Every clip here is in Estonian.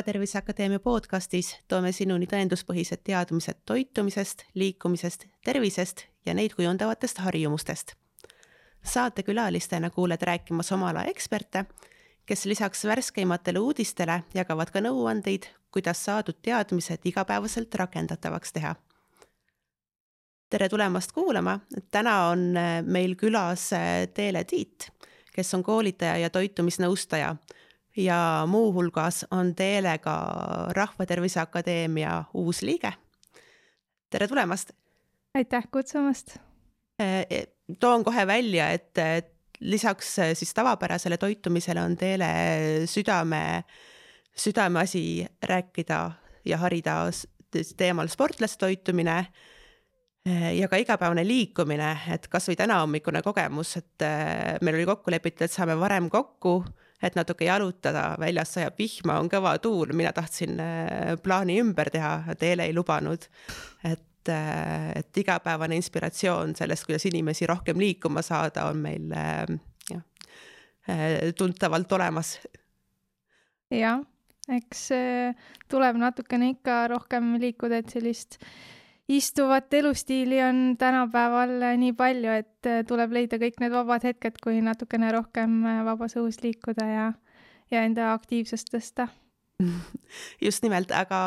rahvatervise Akadeemia podcastis toome sinuni tõenduspõhised teadmised toitumisest, liikumisest, tervisest ja neid kujundavatest harjumustest. saatekülalistena kuuled rääkimas oma ala eksperte, kes lisaks värskeimatele uudistele jagavad ka nõuandeid, kuidas saadud teadmised igapäevaselt rakendatavaks teha. Tere tulemast kuulama, täna on meil külas Teele Tiit, kes on koolitaja ja toitumisnõustaja ja muuhulgas on Teele ka Rahvatervise Akadeemia uus liige. tere tulemast! aitäh kutsumast! E, e, toon kohe välja, et, et lisaks siis tavapärasele toitumisele on Teele südame, südameasi rääkida ja harida teemal sportlaste toitumine ja ka igapäevane liikumine, et kasvõi tänahommikune kogemus, et meil oli kokku lepitud, et saame varem kokku et natuke jalutada, väljas sajab vihma, on kõva tuul, mina tahtsin äh, plaani ümber teha, Teele ei lubanud. et, äh, et igapäevane inspiratsioon sellest, kuidas inimesi rohkem liikuma saada, on meil äh, jah, tuntavalt olemas. jah, eks tuleb natukene ikka rohkem liikuda, et sellist istuvat elustiili on tänapäeval nii palju, et äh, tuleb leida kõik need vabad hetked, kui natukene rohkem äh, vabas õhus liikuda ja, ja enda aktiivsust tõsta. just nimelt, aga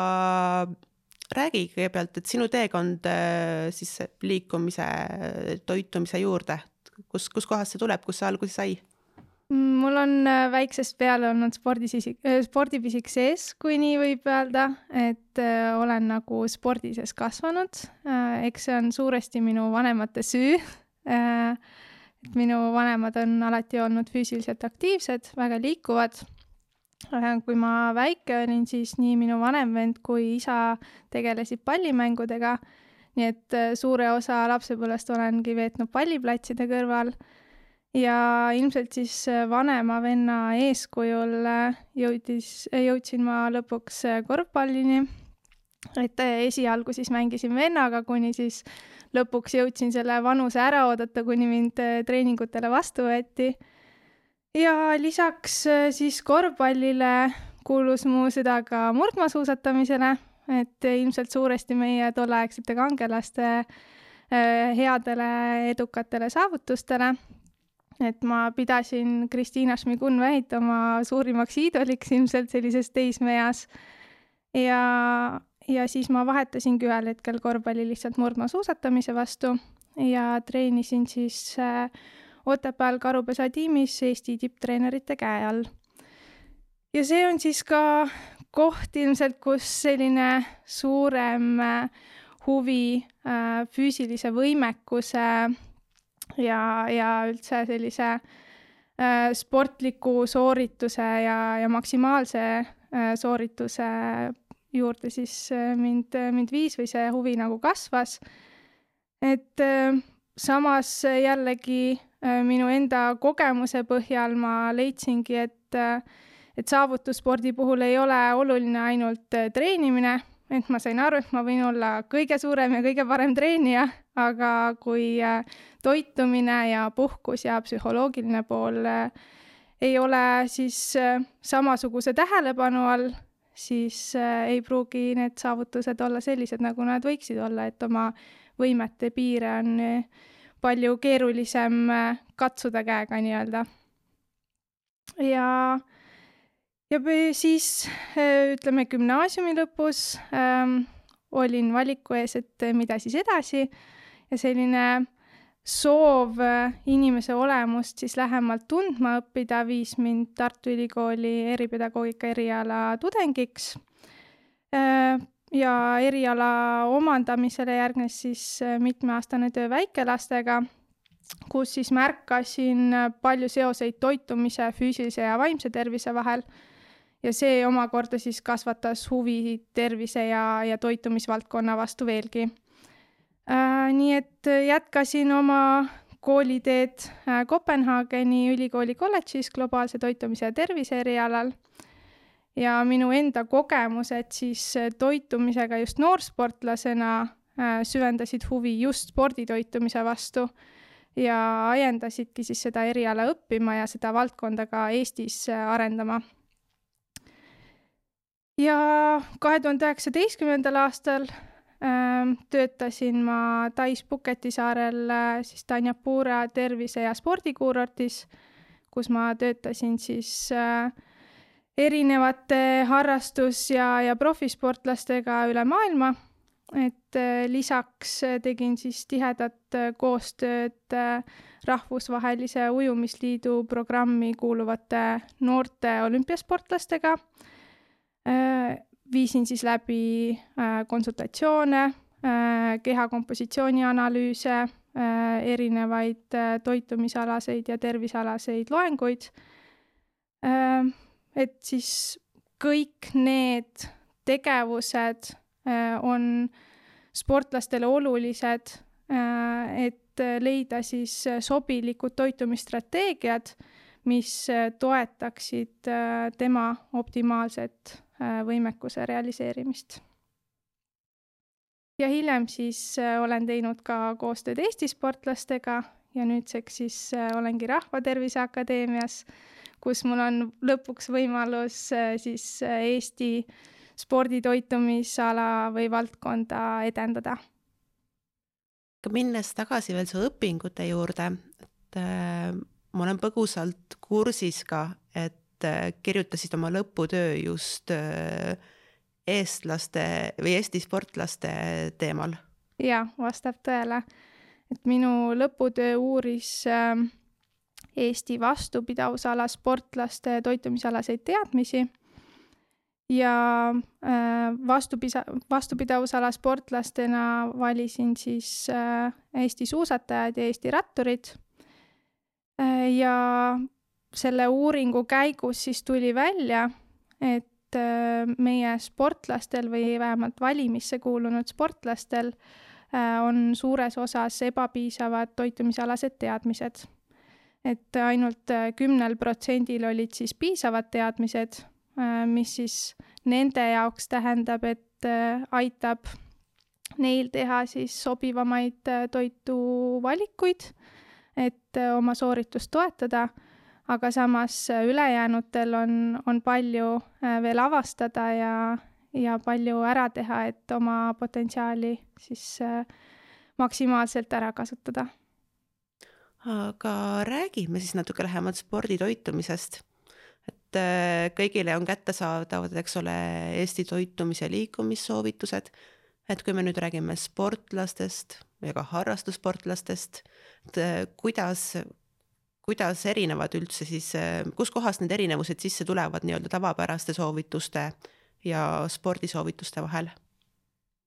räägi kõigepealt, et sinu teekond äh, siis liikumise, toitumise juurde, kus, kuskohast see tuleb, kust see alguse sai? Mul on äh, väiksest peale olnud spordisisik, äh, spordipisik sees, kui nii võib öelda, et äh, olen nagu spordi sees kasvanud. eks see on suuresti minu vanemate süü. et minu vanemad on alati olnud füüsiliselt aktiivsed, väga liikuvad. kui ma väike olin, siis nii minu vanem vend kui isa tegelesid pallimängudega. nii et suure osa lapsepõlvest olengi veetnud palliplatside kõrval ja ilmselt siis äh, vanema venna eeskujul äh, jõudis, jõudsin ma lõpuks äh, korvpallini. et esialgu siis mängisin vennaga, kuni siis lõpuks jõudsin selle vanuse ära oodata, kuni mind treeningutele vastu võeti. ja lisaks siis korvpallile kuulus mu süda ka murdmaasuusatamisele, et ilmselt suuresti meie tolleaegsete kangelaste headele edukatele saavutustele et ma pidasin Kristiina Šmigun-Vähit oma suurimaks iidoliks ilmselt sellises teismeeas. ja, ja siis ma vahetasingi ühel hetkel korvpalli lihtsalt murdmaasuusatamise vastu ja treenisin siis äh, Otepääl Karupesa tiimis Eesti tipptreenerite käe all. ja see on siis ka koht ilmselt, kus selline suurem äh, huvi äh, füüsilise võimekuse ja, ja üldse sellise äh, sportliku soorituse ja, ja maksimaalse äh, soorituse juurde siis äh, mind, mind viis või see huvi nagu kasvas. et äh, samas jällegi äh, minu enda kogemuse põhjal ma leidsingi, et äh, et saavutusspordi puhul ei ole oluline ainult äh, treenimine, et ma sain aru, et ma võin olla kõige suurem ja kõige parem treenija, aga kui äh, toitumine ja puhkus ja psühholoogiline pool äh, ei ole siis äh, samasuguse tähelepanu all, siis ei pruugi need saavutused olla sellised, nagu nad võiksid olla, et oma võimete piire on palju keerulisem katsuda käega nii-öelda. ja ja siis ütleme gümnaasiumi lõpus ähm, olin valiku ees, et mida siis edasi ja selline soov inimese olemust siis lähemalt tundma õppida viis mind Tartu Ülikooli eripedagoogika eriala tudengiks. Äh, ja eriala omandamisele järgnes siis mitmeaastane töö väikelastega, kus siis märkasin palju seoseid toitumise, füüsilise ja vaimse tervise vahel ja see omakorda siis kasvatas huvi tervise ja, ja toitumisvaldkonna vastu veelgi äh,. Nii et jätkasin oma kooliteed äh, Kopenhaageni ülikooli kolledžis globaalse toitumise ja tervise erialal. ja minu enda kogemused siis toitumisega just noorsportlasena äh, süvendasid huvi just sporditoitumise vastu. ja ajendasidki siis seda eriala õppima ja seda valdkonda ka Eestis arendama. ja kahe tuhande üheksateistkümnendal aastal äh, töötasin ma Tais Puketi saarel äh, siis Tanjapura tervise- ja spordikuurortis, kus ma töötasin siis äh, erinevate harrastus- ja, ja profisportlastega üle maailma. et äh, lisaks tegin siis tihedat koostööd rahvusvahelise ujumisliidu programmi kuuluvate noorte olümpiasportlastega. Viisin siis läbi konsultatsioone, keha kompositsiooni analüüse, erinevaid toitumisalaseid ja tervisealaseid loenguid. Et siis kõik need tegevused äh, on sportlastele olulised, äh, et leida siis sobilikud toitumisstrateegiad, mis toetaksid äh, tema optimaalset võimekuse realiseerimist. ja hiljem siis olen teinud ka koostööd Eesti sportlastega ja nüüdseks siis olengi Rahvatervise Akadeemias kus mul on lõpuks võimalus äh, siis äh, Eesti sporditoitumisala või valdkonda edendada. minnes tagasi veel su õpingute juurde, et äh, ma olen põgusalt kursis ka, et äh, kirjutasid oma lõputöö just äh, eestlaste või Eesti sportlaste teemal. jaa, vastab tõele. et minu lõputöö uuris äh, Eesti vastupidavusala sportlaste toitumisalaseid teadmisi ja äh, vastupisa-, vastupidavusala sportlastena valisin siis Eesti suusatajad ja Eesti ratturid. Ja selle uuringu käigus siis tuli välja, et meie sportlastel või vähemalt valimisse kuulunud sportlastel on suures osas ebapiisavad toitumisalased teadmised. Et ainult äh, kümnel protsendil olid siis piisavad teadmised, äh, mis siis nende jaoks tähendab, et äh, aitab neil teha siis sobivamaid toituvalikuid, et oma sooritust toetada, aga samas ülejäänutel on, on palju veel avastada ja, ja palju ära teha, et oma potentsiaali siis maksimaalselt ära kasutada aga räägime siis natuke lähemalt sporditoitumisest. et äh, kõigile on kättesaadavad, eks ole, Eesti toitumis- ja liikumissoovitused. et kui me nüüd räägime sportlastest ja ka harrastussportlastest, et äh, kuidas, kuidas erinevad üldse siis, äh, kuskohast need erinevused sisse tulevad nii-öelda tavapäraste soovituste ja spordisoovituste vahel?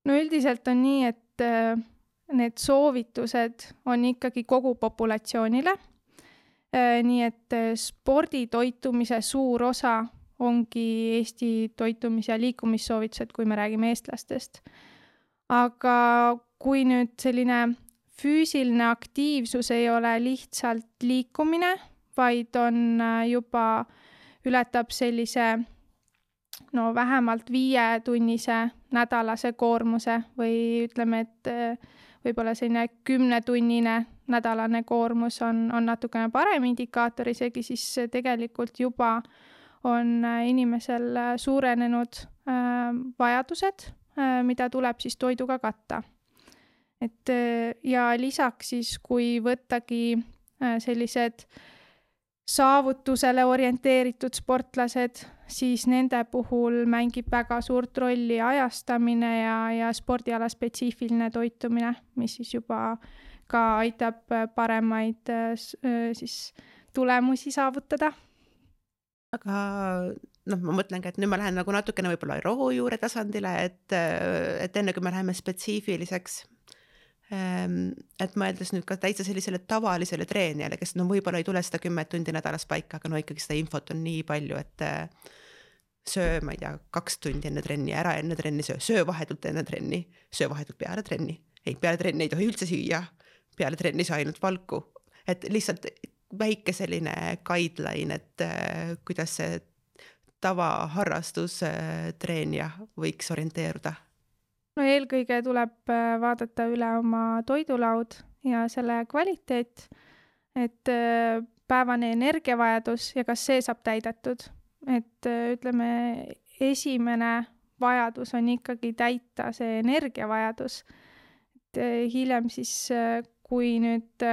no üldiselt on nii, et need soovitused on ikkagi kogu populatsioonile. Äh, nii et sporditoitumise suur osa ongi Eesti toitumis- ja liikumissoovitused, kui me räägime eestlastest. aga kui nüüd selline füüsiline aktiivsus ei ole lihtsalt liikumine, vaid on äh, juba, ületab sellise no vähemalt viietunnise nädalase koormuse või ütleme, et võib-olla selline kümnetunnine nädalane koormus on, on natukene parem indikaator isegi, siis tegelikult juba on äh, inimesel äh, suurenenud äh, vajadused äh,, mida tuleb siis toiduga katta. Et äh, ja lisaks siis, kui võttagi äh, sellised saavutusele orienteeritud sportlased, siis nende puhul mängib väga suurt rolli ajastamine ja, ja spordiala spetsiifiline toitumine, mis siis juba ka aitab paremaid siis tulemusi saavutada. aga noh, ma mõtlengi, et nüüd ma lähen nagu natukene võib-olla rohujuure tasandile, et, et enne kui me läheme spetsiifiliseks et mõeldes nüüd ka täitsa sellisele tavalisele treenijale, kes no võib-olla ei tule seda kümmet tundi nädalas paika, aga no ikkagi seda infot on nii palju, et äh, söö, ma ei tea, kaks tundi enne trenni, ära enne trenni söö, söö vahetult enne trenni, söö vahetult peale trenni. ei, peale trenni ei tohi üldse süüa, peale trenni saa ainult valku, et lihtsalt väike selline guideline, et äh, kuidas see tavaharrastustreenija äh, võiks orienteeruda no eelkõige tuleb äh, vaadata üle oma toidulaud, ja selle kvaliteet, et äh, päevane energiavajadus ja kas see saab täidetud. et äh, ütleme, esimene vajadus on ikkagi täita see energiavajadus. et hiljem siis, kui nüüd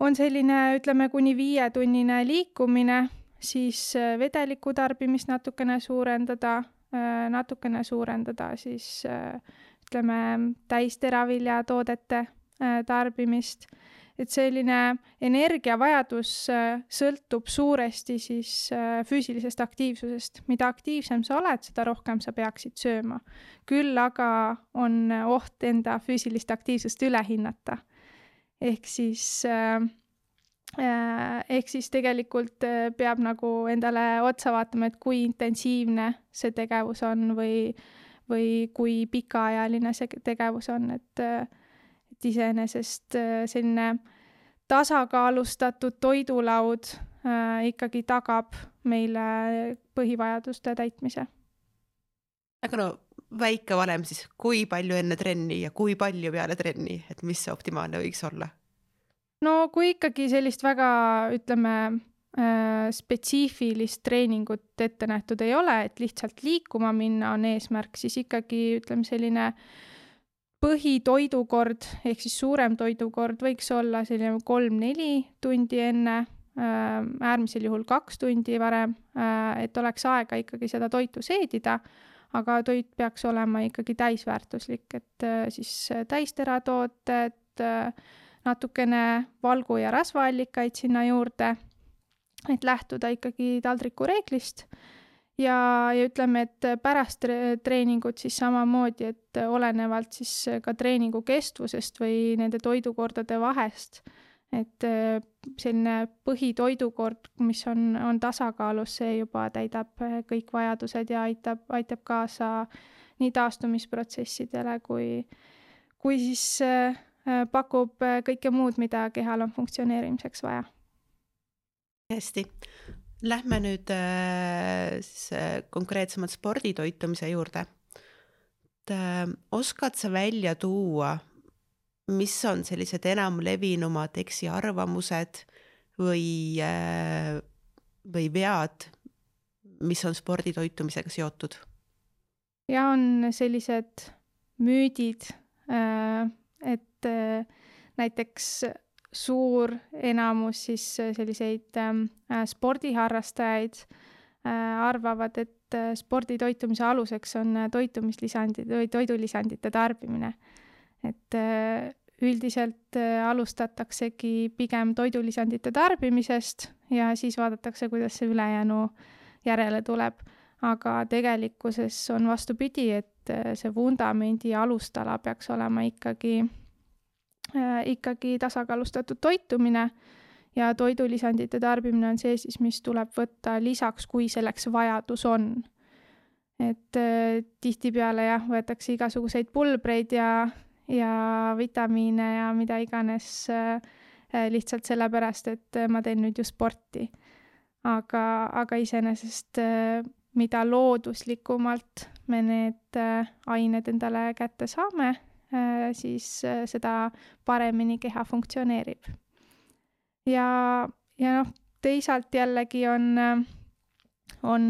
on selline, ütleme, kuni viietunnine liikumine, siis vedeliku tarbimist natukene suurendada, natukene suurendada siis ütleme, täisteraviljatoodete tarbimist et selline energiavajadus äh, sõltub suuresti siis äh, füüsilisest aktiivsusest. mida aktiivsem sa oled, seda rohkem sa peaksid sööma. küll aga on oht enda füüsilist aktiivsust üle hinnata. ehk siis äh, ehk siis tegelikult peab nagu endale otsa vaatama, et kui intensiivne see tegevus on või, või kui pikaajaline see tegevus on, et et iseenesest äh, selline tasakaalustatud toidulaud äh, ikkagi tagab meile põhivajaduste täitmise. aga no väike valem siis, kui palju enne trenni ja kui palju peale trenni, et mis see optimaalne võiks olla? No kui ikkagi sellist väga, ütleme äh,, spetsiifilist treeningut ette nähtud ei ole, et lihtsalt liikuma minna on eesmärk, siis ikkagi ütleme, selline põhitoidukord ehk siis suurem toidukord võiks olla selline kolm-neli tundi enne, äh, äärmisel juhul kaks tundi varem, äh, et oleks aega ikkagi seda toitu seedida, aga toit peaks olema ikkagi täisväärtuslik, et siis täisteratooted, natukene valgu- ja rasvaallikaid sinna juurde, et lähtuda ikkagi taldrikureeglist ja, ja ütleme, et pärast treeningut siis samamoodi, et olenevalt siis ka treeningu kestvusest või nende toidukordade vahest, et äh, selline põhitoidukord, mis on, on tasakaalus, see juba täidab kõik vajadused ja aitab, aitab kaasa nii taastumisprotsessidele kui, kui siis äh, pakub kõike muud, mida kehal on funktsioneerimiseks vaja. hästi, Lähme nüüd äh, siis äh, konkreetsemalt sporditoitumise juurde. et äh, oskad sa välja tuua, mis on sellised enamlevinumad eksiarvamused või, või vead, mis on sporditoitumisega seotud? ja on sellised müüdid, et näiteks suur enamus siis äh, selliseid ähm, äh, spordiharrastajaid äh, arvavad, et äh, sporditoitumise aluseks on äh, toitumislisandid või toidulisandite tarbimine. et äh, üldiselt äh, alustataksegi pigem toidulisandite tarbimisest ja siis vaadatakse, kuidas see ülejäänu järele tuleb. Aga tegelikkuses on vastupidi, et äh, see vundamendi alustala peaks olema ikkagi Äh, ikkagi tasakaalustatud toitumine ja toidulisandite tarbimine on see siis, mis tuleb võtta lisaks, kui selleks vajadus on. et äh, tihtipeale jah, võetakse igasuguseid pulbreid ja, ja vitamiine ja mida iganes lihtsalt sellepärast, et ma teen nüüd ju sporti. aga, aga iseenesest mida looduslikumalt me need ained endale kätte saame Äh, siis äh, seda paremini keha funktsioneerib. ja, ja noh, teisalt jällegi on, äh, on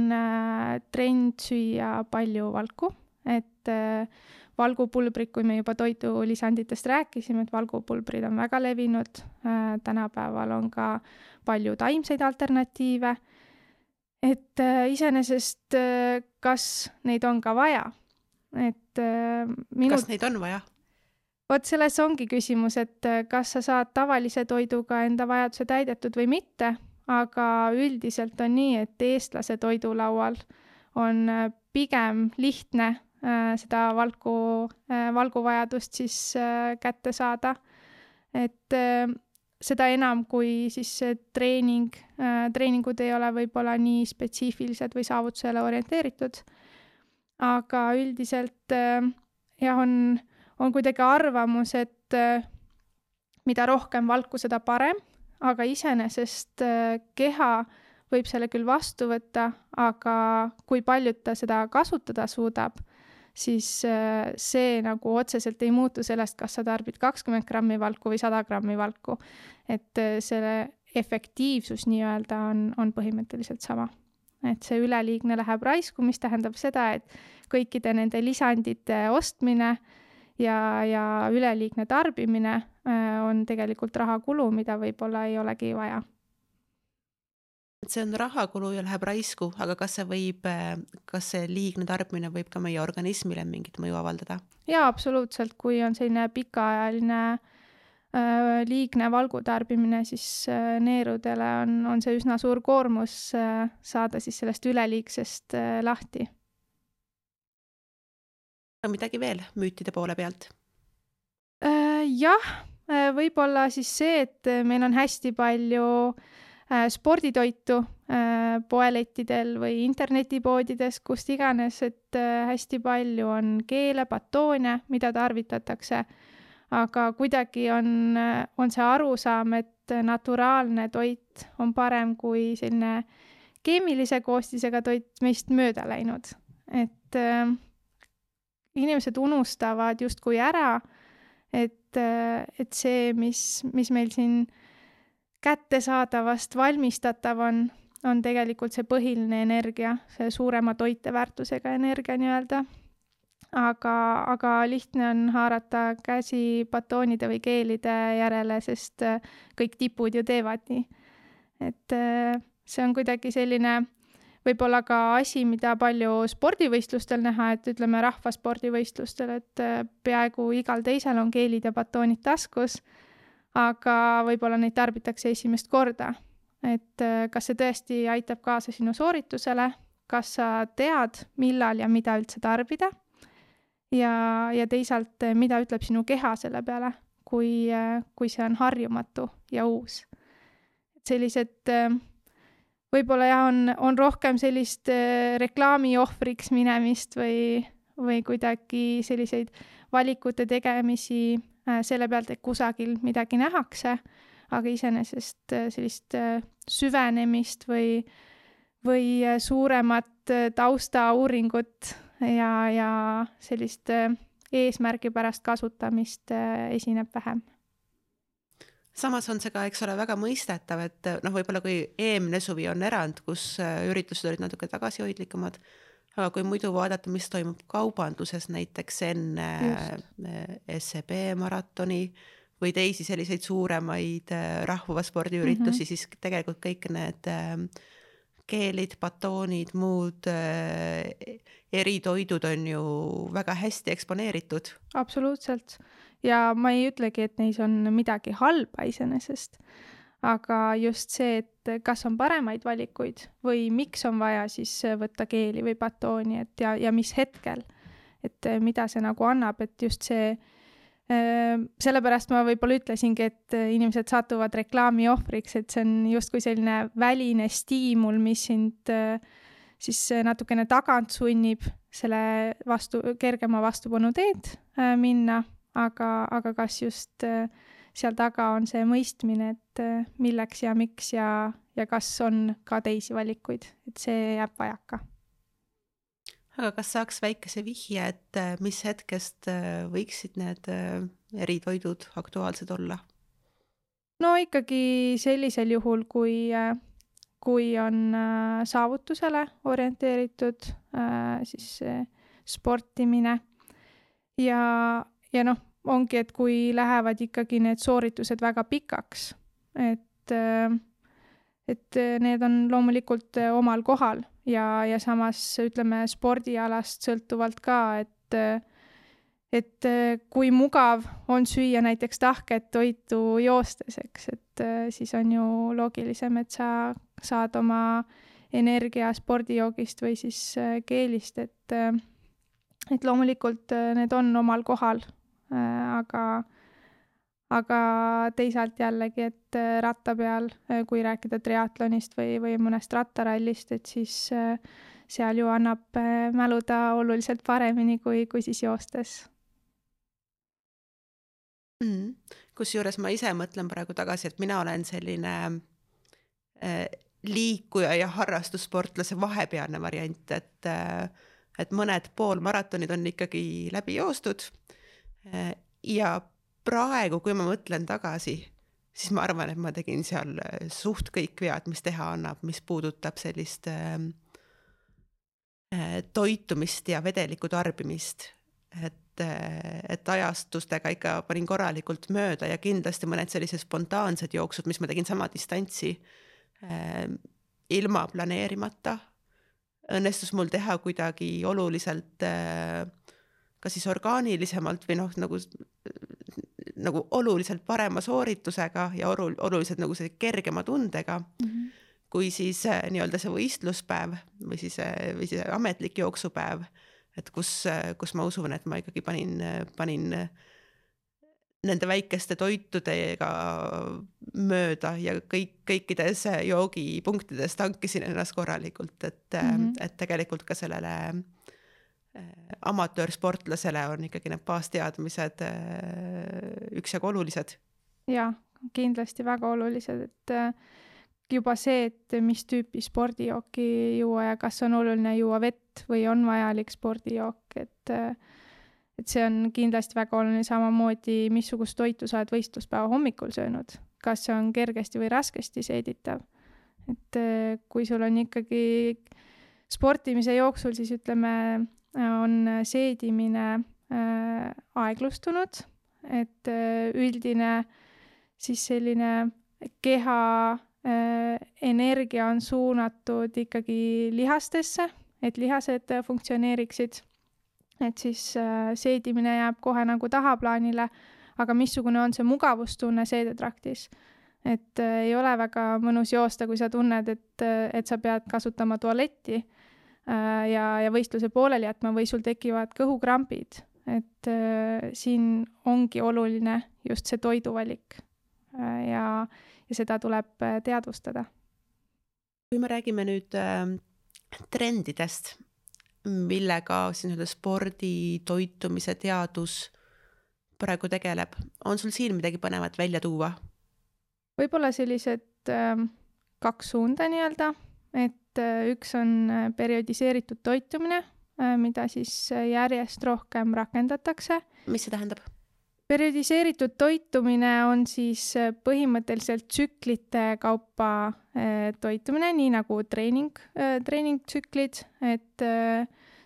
trend süüa palju valku, et valgupulbrid, kui me juba toidulisanditest rääkisime, et valgupulbrid on väga levinud, tänapäeval on ka palju taimseid alternatiive, et iseenesest kas neid on ka vaja et äh, minu... kas neid on vaja? vot selles ongi küsimus, et äh, kas sa saad tavalise toiduga enda vajaduse täidetud või mitte, aga üldiselt on nii, et eestlase toidulaual on äh, pigem lihtne äh, seda valgu äh,, valguvajadust siis äh, kätte saada. et äh, seda enam, kui siis see treening äh,, treeningud ei ole võib-olla nii spetsiifilised või saavutusele orienteeritud. Aga üldiselt äh, jah, on, on kuidagi arvamus, et äh, mida rohkem valku, seda parem, aga iseenesest keha võib selle küll vastu võtta, aga kui palju ta seda kasutada suudab, siis äh, see nagu otseselt ei muutu sellest, kas sa tarbid kakskümmend grammi valku või sada grammi valku. et äh, selle efektiivsus nii-öelda on, on põhimõtteliselt sama. et see üleliigne läheb raisku, mis tähendab seda, et kõikide nende lisandite ostmine ja, ja üleliigne tarbimine äh, on tegelikult rahakulu, mida võib-olla ei olegi vaja see on rahakulu ja läheb raisku, aga kas see võib, kas see liigne tarbimine võib ka meie organismile mingit mõju avaldada? jaa, absoluutselt, kui on selline pikaajaline äh, liigne valgu tarbimine, siis äh, neerudele on, on see üsna suur koormus äh, saada siis sellest üleliigsest äh, lahti. midagi veel müütide poole pealt äh,? jah, äh, võib-olla siis see, et meil on hästi palju Äh, sporditoitu äh, poelettidel või internetipoodides, kust iganes, et äh, hästi palju on keele, batoone, mida tarvitatakse. aga kuidagi on, on see arusaam, et naturaalne toit on parem kui selline keemilise koostisega toit meist mööda läinud. et äh, inimesed unustavad justkui ära, et, et see, mis, mis meil siin äh, kättesaadavast valmistatav on, on tegelikult see põhiline energia, see suurema toiteväärtusega energia nii-öelda. aga, aga lihtne on haarata käsi batoonide või keelide järele, sest äh, kõik tipud ju teevad nii. et äh, see on kuidagi selline võib-olla ka asi, mida palju spordivõistlustel näha, et ütleme rahvaspordivõistlustel, et äh, peaaegu igal teisel on keelid ja batoonid taskus aga võib-olla neid tarbitakse esimest korda. et äh, kas see tõesti aitab kaasa sinu sooritusele, kas sa tead, millal ja mida üldse tarbida ja, ja teisalt, äh, mida ütleb sinu keha selle peale, kui, äh, kui see on harjumatu ja uus. sellised võib-olla jah, on, on rohkem sellist reklaami ohvriks minemist või, või kuidagi selliseid valikute tegemisi selle pealt, et kusagil midagi nähakse, aga iseenesest äh, sellist äh, süvenemist või, või suuremat taustauuringut ja, ja sellist eesmärgipärast kasutamist esineb vähem. Samas on see ka, eks ole, väga mõistetav, et noh, võib-olla kui eelmine suvi on erand, kus üritused olid natuke tagasihoidlikumad, aga kui muidu vaadata, mis toimub kaubanduses näiteks enne Just. Äh, SEB maratoni või teisi selliseid suuremaid äh, rahvaspordiüritusi mm, -hmm. siis tegelikult kõik need ähm, keelid, batoonid, muud äh, eritoidud on ju väga hästi eksponeeritud. absoluutselt ja ma ei ütlegi, et neis on midagi halba iseenesest aga just see, et kas on paremaid valikuid või miks on vaja siis võtta keeli või batooni, et ja, ja mis hetkel, et eh, mida see nagu annab, et just see äh, sellepärast ma võib-olla ütlesingi, et inimesed satuvad reklaami ohvriks, et see on justkui selline väline stiimul, mis sind äh, siis natukene tagant sunnib selle vastu, kergema vastupanu teed äh, minna, aga, aga kas just äh, seal taga on see mõistmine, et äh, milleks ja miks ja, ja kas on ka teisi valikuid, et see jääb vajaka. aga kas saaks väikese vihje, et äh, mis hetkest äh, võiksid need eritoidud aktuaalsed olla? no ikkagi sellisel juhul, kui, kui on saavutusele orienteeritud siis sportimine ja, ja noh, ongi, et kui lähevad ikkagi need sooritused väga pikaks, et, äh, et need on loomulikult äh, omal kohal ja, ja samas ütleme spordialast sõltuvalt ka, et et kui mugav on süüa näiteks tahket toitu joostes, eks, et siis on ju loogilisem, et sa saad oma energia spordijoogist või siis keelist, et et loomulikult need on omal kohal. Äh, aga, aga teisalt jällegi, et äh, ratta peal, äh, kui rääkida triatlonist või, või mõnest rattarallist, et siis seal ju annab mäluda oluliselt paremini kui, kui siis joostes mm.. kusjuures ma ise mõtlen praegu tagasi, et mina olen selline äh, liikuja ja harrastussportlase vahepealne variant, et äh, et mõned poolmaratonid on ikkagi läbi joostud. Ja praegu, kui ma mõtlen tagasi, siis ma arvan, et ma tegin seal suht kõik vead, mis teha annab, mis puudutab sellist äh, toitumist ja vedeliku tarbimist. et, et ajastustega ikka panin korralikult mööda ja kindlasti mõned sellised spontaansed jooksud, mis ma tegin sama distantsi äh, ilma planeerimata õnnestus mul teha kuidagi oluliselt äh, ka siis orgaanilisemalt või noh, nagu, nagu oluliselt parema sooritusega ja olu-, oluliselt nagu see kergema tundega mm. -hmm kui siis äh, nii-öelda see võistluspäev või siis, äh, või siis ametlik jooksupäev, et kus, kus ma usun, et ma ikkagi panin, panin nende väikeste toitudega mööda ja kõik, kõikides joogipunktides tankisin ennast korralikult, et mm, -hmm. et tegelikult ka sellele äh, amatöörsportlasele on ikkagi need baasteadmised äh, üksjagu olulised. jaa, kindlasti väga olulised, et äh, juba see, et mis tüüpi spordijooki juua ja kas on oluline juua vett või on vajalik spordijook, et äh, et see on kindlasti väga oluline, samamoodi missugust toitu sa oled võistluspäeva hommikul söönud, kas see on kergesti või raskesti seeditav. et kui sul on ikkagi sportimise jooksul, siis ütleme, on seedimine äh, aeglustunud, et äh, üldine siis selline keha äh, energia on suunatud ikkagi lihastesse, et lihased funktsioneeriksid et siis seedimine jääb kohe nagu tahaplaanile, aga missugune on see mugavustunne seedetraktis. et ei ole väga mõnus joosta, kui sa tunned, et, et sa pead kasutama tualetti ja, ja võistluse pooleli jätma või sul tekivad kõhukrampid, et äh, siin ongi oluline just see toiduvalik äh, ja, ja seda tuleb äh, teadvustada. kui me räägime nüüd äh, trendidest millega siis nii-öelda spordi, toitumise teadus praegu tegeleb. on sul siin midagi põnevat välja tuua? võib-olla sellised äh, kaks suunda nii-öelda, et äh, üks on äh, periodiseeritud toitumine äh,, mida siis järjest rohkem rakendatakse. mis see tähendab? periodiseeritud toitumine on siis põhimõtteliselt tsüklite kaupa toitumine, nii nagu treening, treeningtsüklid, et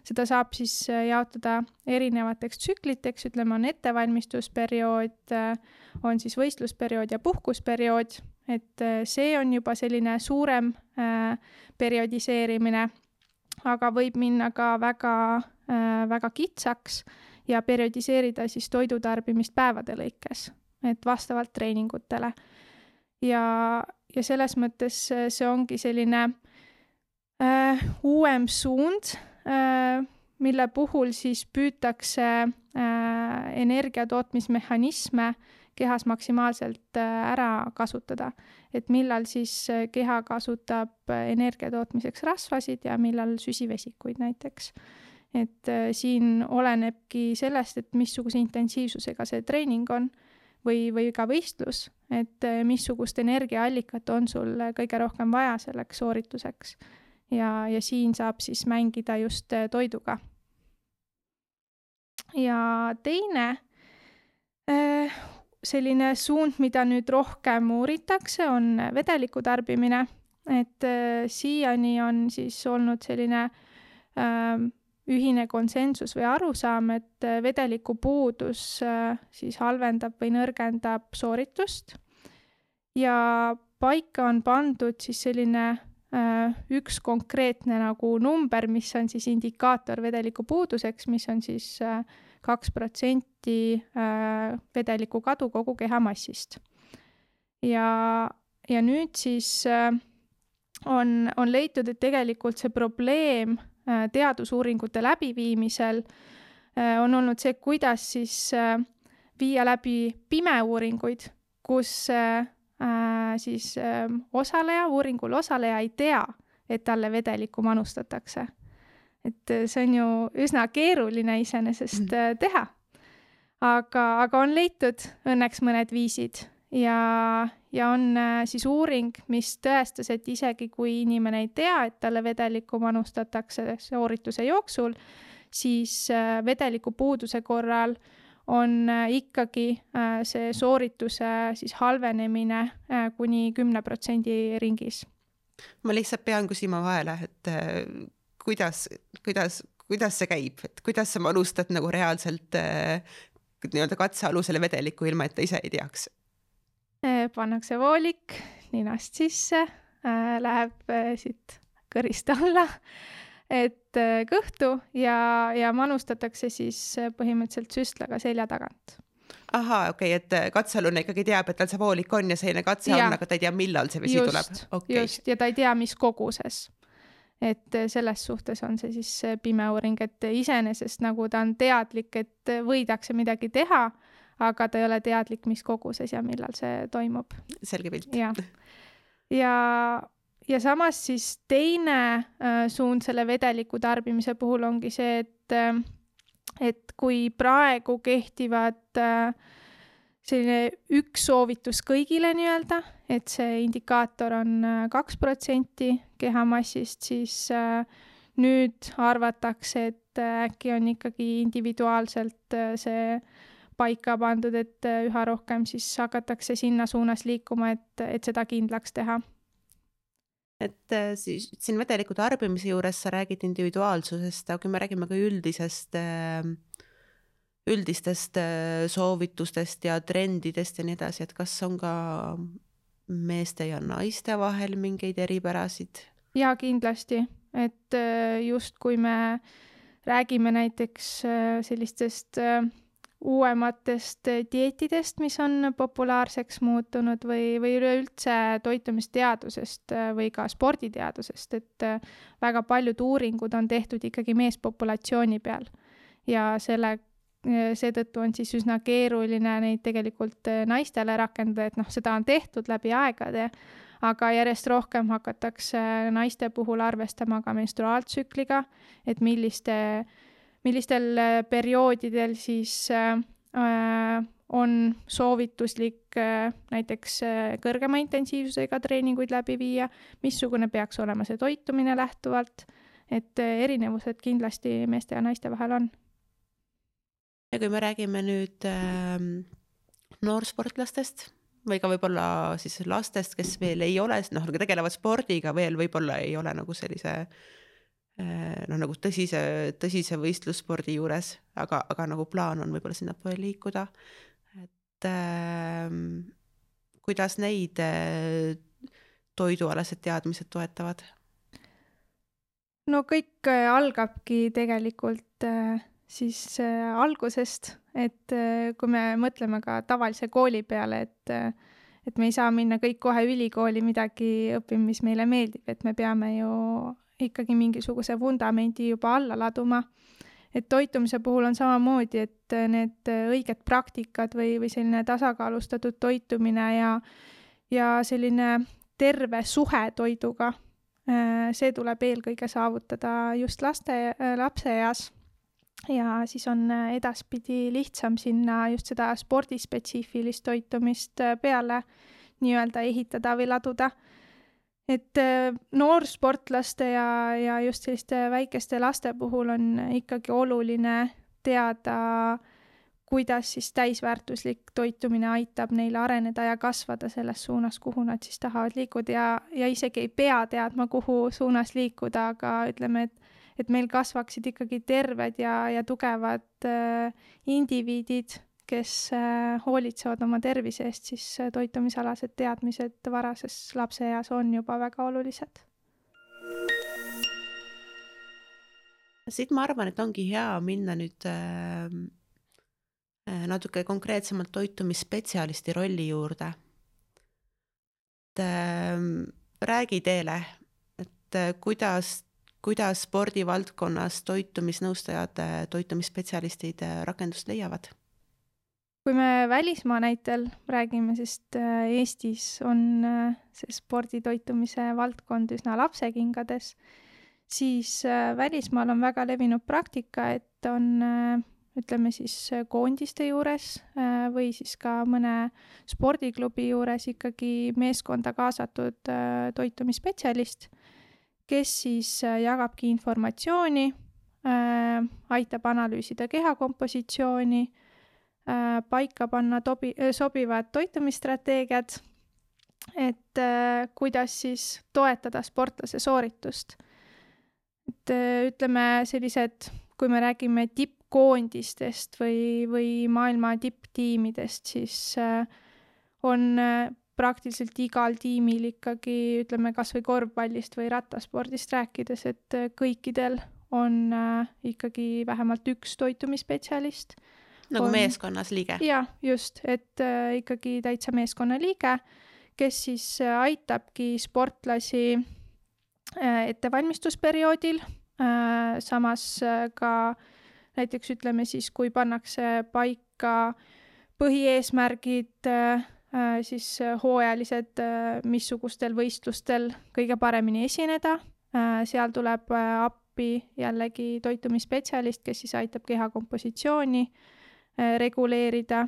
seda saab siis jaotada erinevateks tsükliteks, ütleme, on ettevalmistusperiood, on siis võistlusperiood ja puhkusperiood, et see on juba selline suurem periodiseerimine, aga võib minna ka väga, väga kitsaks ja periodiseerida siis toidutarbimist päevade lõikes, et vastavalt treeningutele. ja, ja selles mõttes see ongi selline äh, uuem suund äh,, mille puhul siis püütakse äh, energiatootmismehhanisme kehas maksimaalselt äh, ära kasutada. et millal siis äh, keha kasutab energia tootmiseks rasvasid ja millal süsivesikuid näiteks et siin olenebki sellest, et missuguse intensiivsusega see treening on või, või ka võistlus, et missugust energiaallikat on sul kõige rohkem vaja selleks soorituseks. ja, ja siin saab siis mängida just toiduga. Ja teine selline suund, mida nüüd rohkem uuritakse, on vedeliku tarbimine, et siiani on siis olnud selline äh, ühine konsensus või arusaam, et vedeliku puudus äh, siis halvendab või nõrgendab sooritust. Ja paika on pandud siis selline üks konkreetne nagu number, mis on siis indikaator vedeliku puuduseks, mis on siis kaks protsenti vedeliku kadu kogu kehamassist. ja, ja nüüd siis on, on leitud, et tegelikult see probleem Äh, teadusuuringute läbiviimisel äh, on olnud see, kuidas siis äh, viia läbi pimeuuringuid, kus siis osaleja, uuringul osaleja ei tea, et talle vedelikku manustatakse. et see on ju üsna keeruline iseenesest mm. teha. aga, aga on leitud õnneks mõned viisid ja, ja on äh, siis uuring, mis tõestas, et isegi kui inimene ei tea, et talle vedelikku manustatakse soorituse jooksul, siis äh, vedeliku puuduse korral on äh, ikkagi see soorituse siis halvenemine kuni kümne protsendi ringis. ma lihtsalt pean küsima vahele, et kuidas, kuidas, kuidas see käib, et kuidas sa manustad nagu reaalselt nii-öelda katsealusele vedelikku, ilma et ta ise ei teaks Äh, pannakse voolik ninast sisse, äh, läheb äh, siit kõrist alla, et kõhtu ja, ja manustatakse siis põhimõtteliselt süstlaga selja tagant ahaa, okei okay,, et katsealune ikkagi teab, et tal see voolik on ja selline katse ja. on, aga ta ei tea, millal see vesi just, tuleb okay.. just, ja ta ei tea, mis koguses. et selles suhtes on see siis pime uuring, et iseenesest nagu ta on teadlik, et võidakse midagi teha aga ta ei ole teadlik, mis koguses ja millal see toimub. selge pilt. jah, ja, ja samas siis teine äh, suund selle vedeliku tarbimise puhul ongi see, et äh, et kui praegu kehtivad äh, selline üks soovitus kõigile nii-öelda, et see indikaator on kaks protsenti kehamassist, siis nüüd arvatakse, et äkki on ikkagi individuaalselt see paika pandud, et üha rohkem siis hakatakse sinna suunas liikuma, et, et seda kindlaks teha. Et äh, siis siin vedeliku tarbimise juures sa räägid individuaalsusest, aga kui me räägime ka üldisest, äh, üldistest soovitustest ja trendidest ja nii edasi, et kas on ka meeste ja naiste vahel mingeid eripärasid? jaa, kindlasti, et just kui me räägime näiteks sellistest äh, uuematest dieetidest, mis on populaarseks muutunud või, või üleüldse toitumisteadusest äh, või ka sporditeadusest, et äh, väga paljud uuringud on tehtud ikkagi meespopulatsiooni peal. ja selle, seetõttu on siis üsna keeruline neid tegelikult naistele rakendada, et noh, seda on tehtud läbi aegade, aga järjest rohkem hakatakse naiste puhul arvestama ka menstruaaltsükliga, et milliste äh, millistel äh, perioodidel siis äh, äh, on soovituslik näiteks kõrgema intensiivsusega treeninguid läbi viia, missugune peaks olema see toitumine lähtuvalt, et erinevused kindlasti meeste ja naiste vahel on. ja kui me räägime nüüd äh, noorsportlastest või ka võib-olla siis lastest, kes veel ei ole, noh, tegelevad spordiga veel, võib-olla ei ole nagu sellise äh, noh, nagu tõsise, tõsise võistlusspordi juures, aga, aga nagu plaan on võib-olla sinnapoole liikuda. et äh, kuidas neid äh, toidualased teadmised toetavad? no kõik äh, algabki tegelikult äh, siis äh, algusest, et äh, kui me mõtleme ka tavalise kooli peale, et äh, et me ei saa minna kõik kohe ülikooli midagi õppima, mis meile meeldib, et me peame ju ikkagi mingisuguse vundamendi juba alla laduma. et toitumise puhul on samamoodi, et need õiged praktikad või, või selline tasakaalustatud toitumine ja, ja selline terve suhe toiduga, see tuleb eelkõige saavutada just laste, lapseeas ja siis on edaspidi lihtsam sinna just seda spordispetsiifilist toitumist peale nii-öelda ehitada või laduda et äh, noorsportlaste ja, ja just selliste väikeste laste puhul on ikkagi oluline teada, kuidas siis täisväärtuslik toitumine aitab neil areneda ja kasvada selles suunas, kuhu nad siis tahavad liikuda. Ja, ja isegi ei pea teadma, kuhu suunas liikuda, aga ütleme, et et meil kasvaksid ikkagi terved ja, ja tugevad äh, indiviidid kes äh, hoolitsevad oma tervise eest, siis äh, toitumisalased teadmised varases lapseeas on juba väga olulised. siit ma arvan, et ongi hea minna nüüd äh, natuke konkreetsemalt toitumisspetsialisti rolli juurde. et äh, räägi Teele, et kuidas, kuidas spordivaldkonnas toitumisnõustajad, toitumisspetsialistid rakendust leiavad kui me välismaa näitel räägime, sest äh, Eestis on äh, see sporditoitumise valdkond üsna lapsekingades, siis äh, välismaal on väga levinud praktika, et on ütleme siis koondiste juures või siis ka mõne spordiklubi juures ikkagi meeskonda kaasatud toitumisspetsialist, kes siis jagabki informatsiooni, aitab analüüsida keha kompositsiooni, paika panna tobi-, sobivad toitumisstrateegiad, et kuidas siis toetada sportlase sooritust et äh, ütleme, sellised, kui me räägime tippkoondistest või, või maailma tipptiimidest, siis äh, on äh, praktiliselt igal tiimil ikkagi, ütleme kas või korvpallist või rattaspordist rääkides, et kõikidel on ikkagi vähemalt üks toitumisspetsialist. Nagu on... meeskonnas liige? jah, just, et ikkagi täitsa meeskonnaliige, kes siis aitabki sportlasi Äh, ettevalmistusperioodil, äh, samas äh, ka näiteks ütleme siis, kui pannakse paika põhieesmärgid, siis hooajalised, missugustel võistlustel kõige paremini esineda, seal tuleb appi jällegi toitumisspetsialist, kes siis aitab keha kompositsiooni reguleerida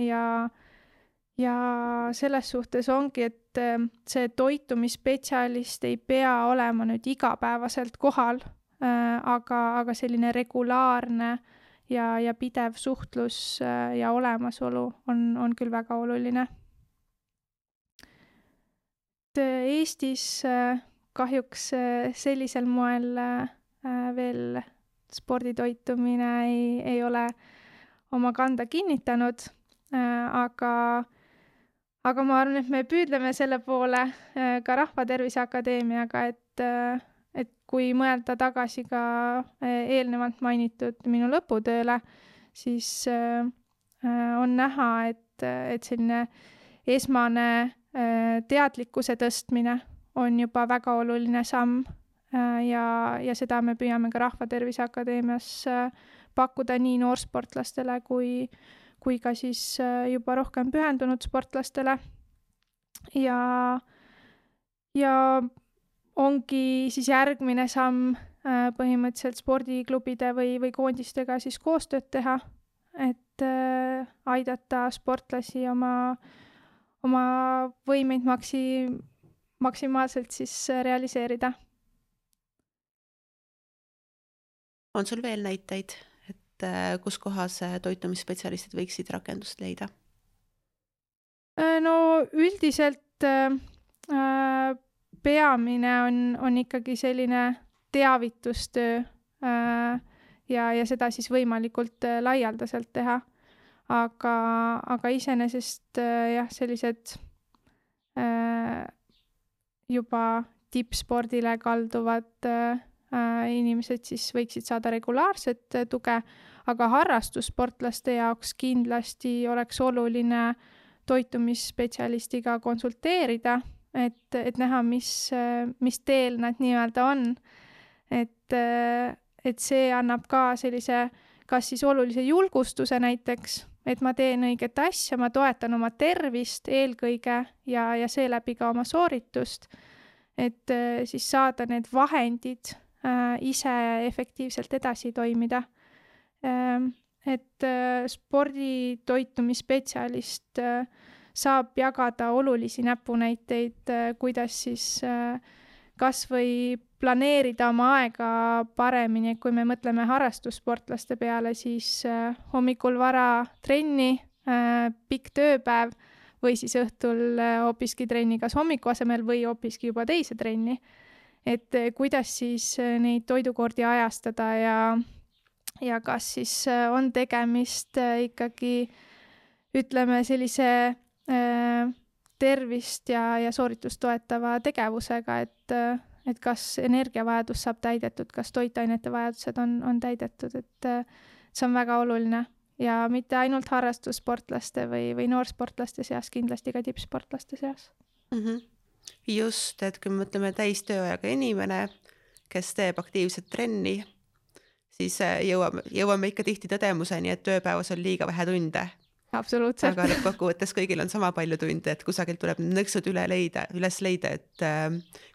ja ja selles suhtes ongi, et äh, see toitumisspetsialist ei pea olema nüüd igapäevaselt kohal, äh, aga, aga selline regulaarne ja, ja pidev suhtlus äh, ja olemasolu on, on küll väga oluline. et Eestis kahjuks sellisel moel veel sporditoitumine ei, ei ole oma kanda kinnitanud, aga aga ma arvan, et me püüdleme selle poole äh, ka Rahvatervise Akadeemiaga, et, äh, et kui mõelda tagasi ka äh, eelnevalt mainitud minu lõputööle, siis on näha, et, et selline esmane teadlikkuse tõstmine on juba väga oluline samm ja, ja seda me püüame ka Rahvatervise Akadeemias pakkuda nii noorsportlastele kui kui ka siis äh, juba rohkem pühendunud sportlastele. ja, ja ongi siis järgmine samm äh, põhimõtteliselt spordiklubide või, või koondistega siis koostööd teha, et äh, aidata sportlasi oma, oma võimeid maksi-, maksimaalselt siis realiseerida. on sul veel näiteid? Et äh, kus kohas äh, toitumisspetsialistid võiksid rakendust leida? Äh, no üldiselt äh, peamine on, on ikkagi selline teavitustöö äh, ja, ja seda siis võimalikult laialdaselt teha. aga, aga iseenesest äh, jah, sellised äh, juba tippspordile kalduvad äh, inimesed siis võiksid saada regulaarset tuge, aga harrastussportlaste jaoks kindlasti oleks oluline toitumisspetsialistiga konsulteerida, et, et näha, mis, mis teel nad nii-öelda on. et, et see annab ka sellise kas siis olulise julgustuse näiteks, et ma teen õiget asja, ma toetan oma tervist eelkõige ja, ja seeläbi ka oma sooritust, et siis saada need vahendid Äh, ise efektiivselt edasi toimida. Ähm, et äh, sporditoitumisspetsialist äh, saab jagada olulisi näpunäiteid, kuidas siis kas või planeerida oma aega paremini, et kui me mõtleme harrastussportlaste peale, siis hommikul vara trenni, pikk tööpäev või siis õhtul hoopiski trenni kas hommiku asemel või hoopiski juba teise trenni. Et kuidas siis neid toidukordi ajastada ja, ja kas siis eh, on tegemist ikkagi ütleme sellise äh, tervist ja, ja sooritust toetava tegevusega, et, et kas energiavajadus saab täidetud, kas toitainete vajadused on, on täidetud, et see on väga oluline ja mitte ainult harrastussportlaste või, või noorsportlaste seas, kindlasti ka tippsportlaste seas mm. -hmm just, et kui me mõtleme täistööajaga inimene, kes teeb aktiivset trenni, siis äh, jõuame, jõuame ikka tihti tõdemuseni, et tööpäevas on liiga vähe tunde. absoluutselt. aga lõppkokkuvõttes kõigil on sama palju tunde, et kusagilt tuleb nõksud üle leida, üles leida, et äh,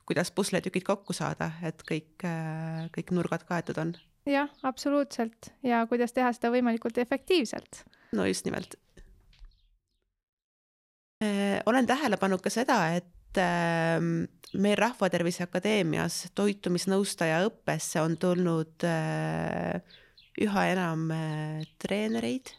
kuidas pusletükid kokku saada, et kõik äh,, kõik nurgad kaetud on jah, absoluutselt ja kuidas teha seda võimalikult efektiivselt. no just nimelt. Äh, olen tähele pannud ka seda, et meil Rahvatervise Akadeemias toitumisnõustaja õppesse on tulnud äh, üha enam treenereid,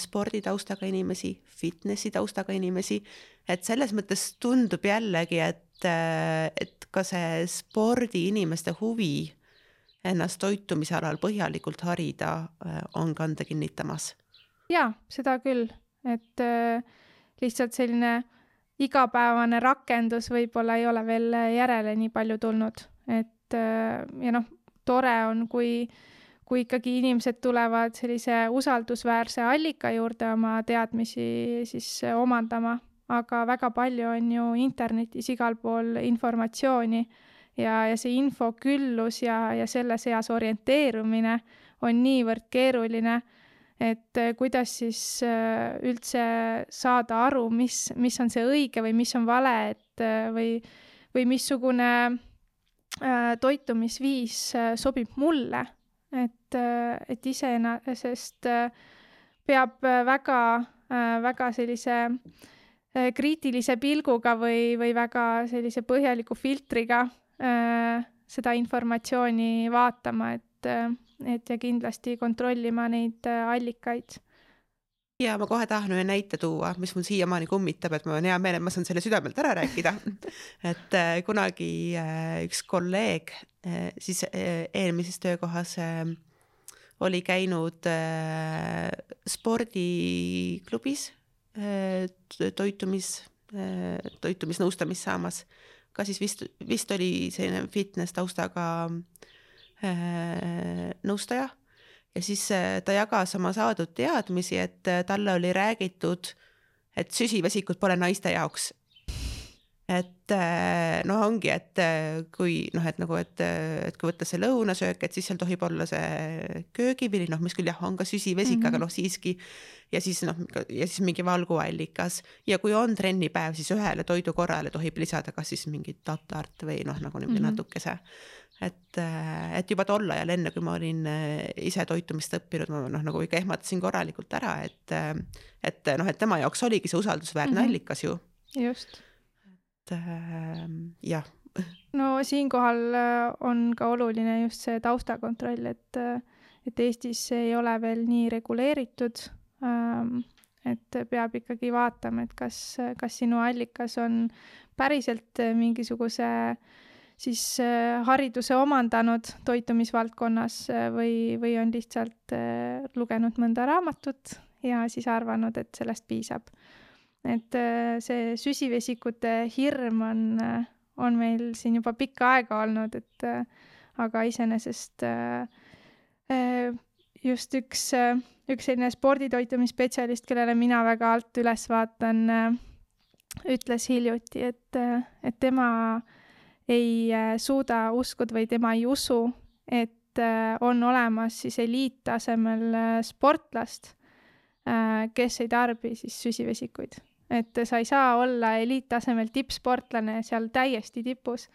sporditaustaga inimesi, fitnessi taustaga inimesi, et selles mõttes tundub jällegi, et, et ka see spordiinimeste huvi ennast toitumise alal põhjalikult harida äh, on kande kinnitamas. jaa, seda küll, et äh, lihtsalt selline igapäevane rakendus võib-olla ei ole veel järele nii palju tulnud, et äh, ja noh, tore on, kui, kui ikkagi inimesed tulevad sellise usaldusväärse allika juurde oma teadmisi siis omandama, aga väga palju on ju internetis igal pool informatsiooni ja, ja see info küllus ja, ja selles eas orienteerumine on niivõrd keeruline, et äh, kuidas siis äh, üldse saada aru, mis, mis on see õige või mis on vale, et äh, või, või missugune toitumisviis sobib mulle, et, et iseenesest peab väga, väga sellise kriitilise pilguga või, või väga sellise põhjaliku filtriga seda informatsiooni vaatama, et, et ja kindlasti kontrollima neid äh, allikaid. Ja ma kohe tahan ühe näite tuua, mis mul siiamaani kummitab, et mul on hea meel, et ma saan selle südamelt ära rääkida. Et äh, kunagi äh, üks kolleeg siis eelmises töökohas oli käinud spordiklubis toitumis, toitumisnõustamist saamas. Ka siis vist, vist oli selline fitness taustaga äh, nõustaja ja siis äh, ta jagas oma saadud teadmisi, et äh, talle oli räägitud, et süsivesikud pole naiste jaoks et äh, noh, ongi, et äh, kui noh, et nagu, et, et kui võtta see lõunasöök, et siis seal tohib olla see köögivili, noh, mis küll jah, on ka süsivesik mm, -hmm. aga mhm. noh, siiski ja siis noh, ja siis mingi valguallikas ja kui on trennipäev, siis ühele toidukorrale tohib lisada kas siis mingit tatart või noh, nagu niimoodi mm -hmm. natukese. Et, äh, et juba tol ajal, enne kui ma olin ise toitumist õppinud, ma noh, nagu ikka ehmatasin korralikult ära, et, et noh, et tema jaoks oligi see usaldusväärne mm -hmm. allikas ju. just äh, jah. no siinkohal äh, on ka oluline just see taustakontroll, et, äh, et Eestis ei ole veel nii reguleeritud ähm,. et peab ikkagi vaatama, et kas, kas sinu allikas on päriselt mingisuguse siis äh, hariduse omandanud toitumisvaldkonnas või, või on lihtsalt lugenud mõnda raamatut ja siis arvanud, et sellest piisab. Et äh, see süsivesikute hirm on, äh, on meil siin juba pikka aega olnud, et äh, aga iseenesest just üks, üks selline sporditoitumisspetsialist, kellele mina väga alt üles vaatan, ütles hiljuti, et, et tema ei suuda uskuda või tema ei usu, et on olemas siis eliittasemel sportlast, kes ei tarbi siis süsivesikuid et sa ei saa olla eliittasemel tippsportlane seal täiesti tipus,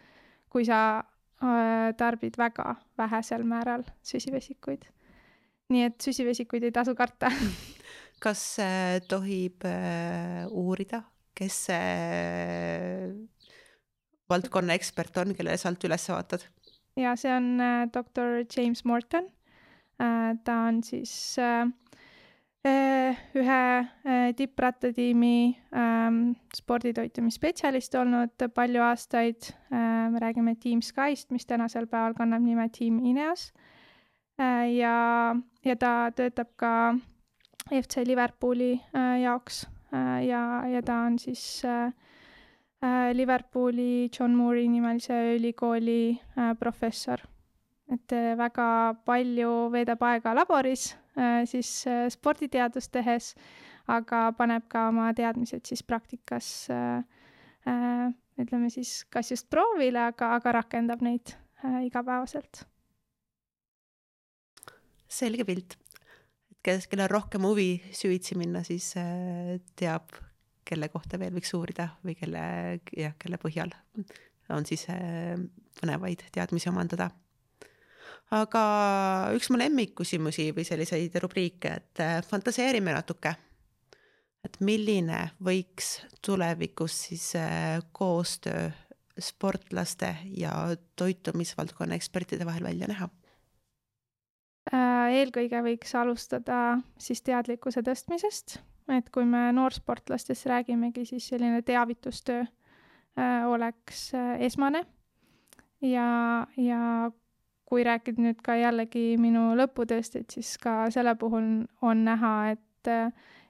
kui sa äh, tarbid väga vähesel määral süsivesikuid. nii et süsivesikuid ei tasu karta kas äh, tohib äh, uurida, kes valdkonna ekspert on, kellele sa alt üles vaatad? ja see on äh, doktor James Morton äh,. ta on siis äh, Äh, ühe äh, tipprattatiimi ähm, sporditoitumisspetsialist olnud palju aastaid äh,. me räägime Team Skyst, mis tänasel päeval kannab nime Team Ineos ja, ja ta töötab ka FC Liverpooli jaoks ja, ja ta on siis äh, Liverpooli John Moore'i nimelise ülikooli äh, professor. et äh, väga palju veedab aega laboris Äh, siis äh, sporditeadust tehes, aga paneb ka oma teadmised siis praktikas äh, ütleme siis kas just proovile, aga, aga rakendab neid igapäevaselt. selge pilt. kes, kellel rohkem huvi süvitsi minna, siis teab, kelle kohta veel võiks uurida või kelle, jah, kelle põhjal on siis põnevaid teadmisi omandada aga üks mu lemmikküsimusi või selliseid rubriike, et äh, fantaseerime natuke. et milline võiks tulevikus siis äh, koostöö sportlaste ja toitumisvaldkonna ekspertide vahel välja näha? Äh, eelkõige võiks alustada siis teadlikkuse tõstmisest, et kui me noorsportlastest räägimegi, siis selline teavitustöö oleks esmane ja, ja kui rääkida nüüd ka jällegi minu lõputööst, et siis ka selle puhul on näha, et,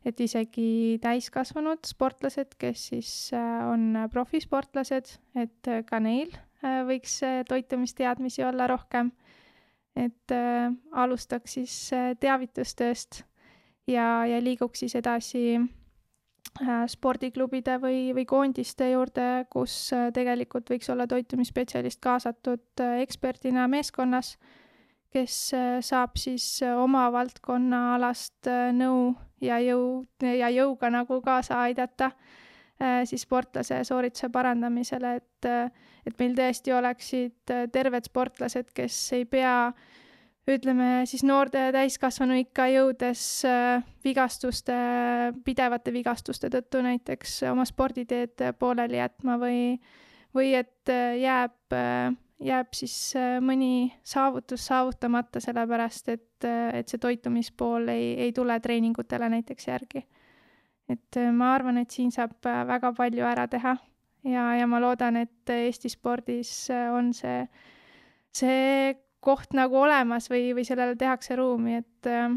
et isegi täiskasvanud sportlased, kes siis äh, on profisportlased, et ka neil äh, võiks toitumisteadmisi olla rohkem. et äh, alustaks siis teavitustööst ja, ja liiguks siis edasi Äh, spordiklubide või, või koondiste juurde, kus äh, tegelikult võiks olla toitumisspetsialist kaasatud äh, eksperdina meeskonnas, kes saab siis oma valdkonna alast nõu ja jõu ja jõuga nagu kaasa aidata siis sportlase soorituse parandamisele, et, et meil tõesti oleksid terved sportlased, kes ei pea äh, ütleme siis noorte täiskasvanuikka jõudes äh, vigastuste, pidevate vigastuste tõttu näiteks oma sporditeed pooleli jätma või, või et äh, jääb, äh, jääb siis mõni saavutus saavutamata, sellepärast et, et see toitumispool ei, ei tule treeningutele näiteks järgi. et ma arvan, et siin saab väga palju ära teha ja, ja ma loodan, et Eesti spordis on see, see koht nagu olemas või, või sellele tehakse ruumi, et, äh,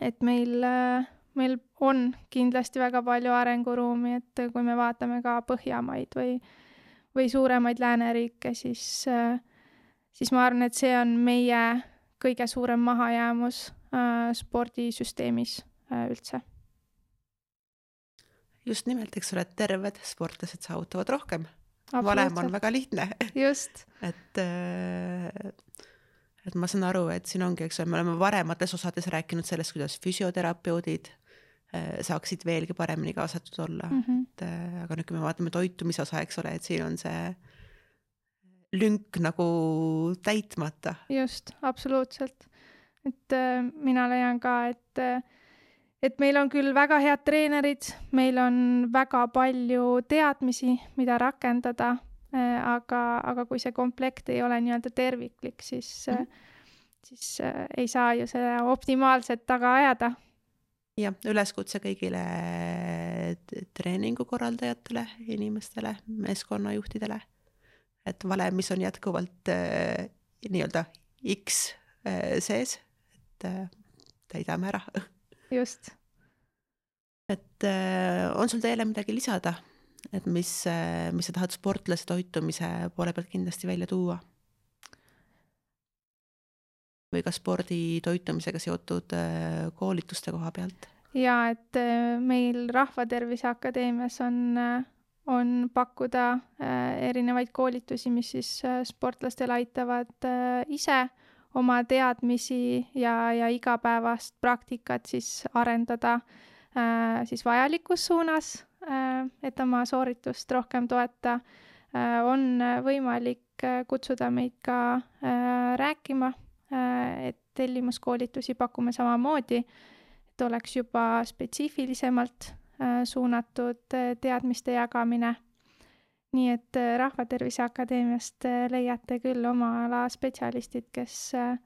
et meil, äh, meil on kindlasti väga palju arenguruumi, et kui me vaatame ka Põhjamaid või, või suuremaid lääneriike, siis, äh, siis ma arvan, et see on meie kõige suurem mahajäämus spordisüsteemis üldse. Just nimelt, eks ole, terved sportlased saavutavad rohkem valem on väga lihtne. just. et, äh, et ma saan aru, et siin ongi, eks ole, me oleme varemates osades rääkinud sellest, kuidas füsioterapeudid äh, saaksid veelgi paremini kaasatud olla mm, -hmm. et äh, aga nüüd, kui me vaatame toitumise osa, eks ole, et siin on see lünk nagu täitmata. just, absoluutselt. et äh, mina leian ka, et äh, et meil on küll väga head treenerid, meil on väga palju teadmisi, mida rakendada, äh, aga, aga kui see komplekt ei ole nii-öelda terviklik, siis mm, -hmm. siis äh, ei saa ju seda optimaalselt taga ajada. jah, üleskutse kõigile treeningukorraldajatele, inimestele, meeskonnajuhtidele, et valemis on jätkuvalt nii-öelda X sees, et täidame ära just. et äh, on sul teile midagi lisada, et mis, äh, mis sa tahad sportlase toitumise poole pealt kindlasti välja tuua? või ka spordi toitumisega seotud äh, koolituste koha pealt? jaa, et meil Rahvatervise Akadeemias on, on pakkuda erinevaid koolitusi, mis siis sportlastel aitavad ise oma teadmisi ja, ja igapäevast praktikat siis arendada äh, siis vajalikus suunas äh,, et oma sooritust rohkem toeta äh,, on võimalik äh, kutsuda meid ka äh, rääkima äh,, et tellimuskoolitusi pakume samamoodi, et oleks juba spetsiifilisemalt äh, suunatud äh, teadmiste jagamine nii et äh, Rahvatervise Akadeemiast äh, leiate küll oma ala spetsialistid, kes, äh,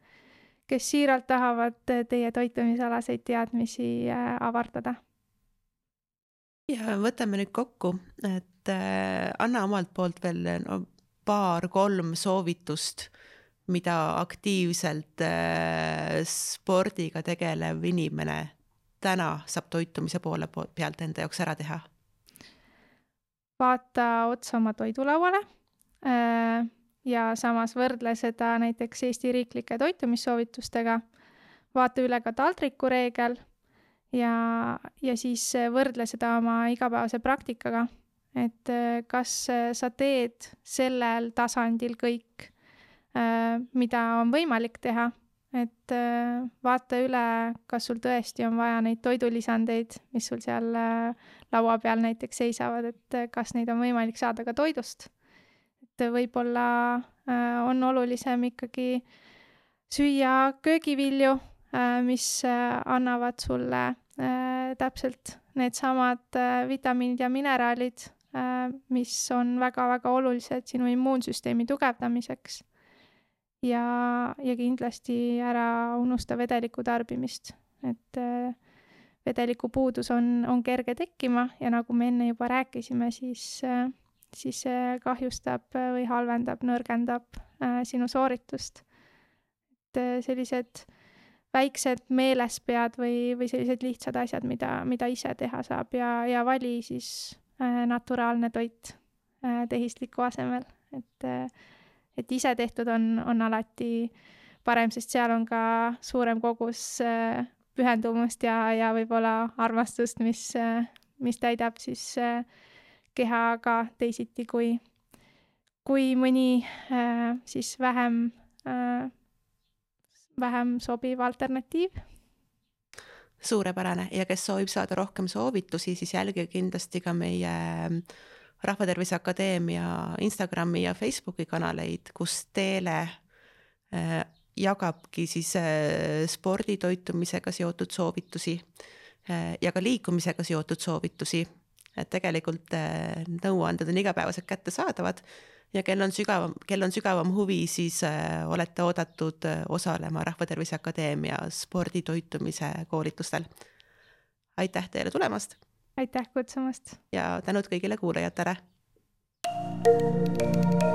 kes siiralt tahavad teie toitumisalaseid teadmisi avardada. ja võtame nüüd kokku, et anna omalt poolt veel no, paar-kolm soovitust, mida aktiivselt spordiga tegelev inimene täna saab toitumise poole pealt enda jaoks ära teha vaata otsa oma toidulauale äh, ja samas võrdle seda näiteks Eesti riiklike toitumissoovitustega, vaata üle ka taldrikureegel ja, ja siis võrdle seda oma igapäevase praktikaga, et äh, kas sa teed sellel tasandil kõik, äh, mida on võimalik teha. Et äh, vaata üle, kas sul tõesti on vaja neid toidulisandeid, mis sul seal äh, laua peal näiteks seisavad, et äh, kas neid on võimalik saada ka toidust. et võib-olla on olulisem ikkagi süüa köögivilju, mis annavad sulle täpselt needsamad vitamiinid ja mineraalid, mis on väga-väga olulised sinu immuunsüsteemi tugevdamiseks. ja, ja kindlasti ära unusta vedeliku tarbimist, et vedeliku puudus on, on kerge tekkima ja nagu me enne juba rääkisime, siis, siis see kahjustab või halvendab, nõrgendab sinu sooritust. et sellised väiksed meelespead või, või sellised lihtsad asjad, mida, mida ise teha saab ja, ja vali siis äh, naturaalne toit äh, tehisliku asemel, et äh, et ise tehtud on, on alati parem, sest seal on ka suurem kogus äh, pühendumust ja, ja võib-olla armastust, mis mis täidab siis keha ka teisiti kui, kui mõni siis vähem äh, vähem sobiv alternatiiv. suurepärane ja kes soovib saada rohkem soovitusi, siis jälgige kindlasti ka meie ähm, Rahvatervise Akadeemia Instagrami ja Facebooki kanaleid, kus Teele äh, jagabki siis äh, sporditoitumisega seotud soovitusi äh, ja ka liikumisega seotud soovitusi. et tegelikult nõuanded on igapäevaselt kättesaadavad ja kel on sügavam, kel on sügavam huvi, siis äh, olete oodatud äh, osalema Rahvatervise Akadeemia sporditoitumise koolitustel. aitäh teile tulemast! aitäh kutsumast! ja tänud kõigile kuulajatele! thank you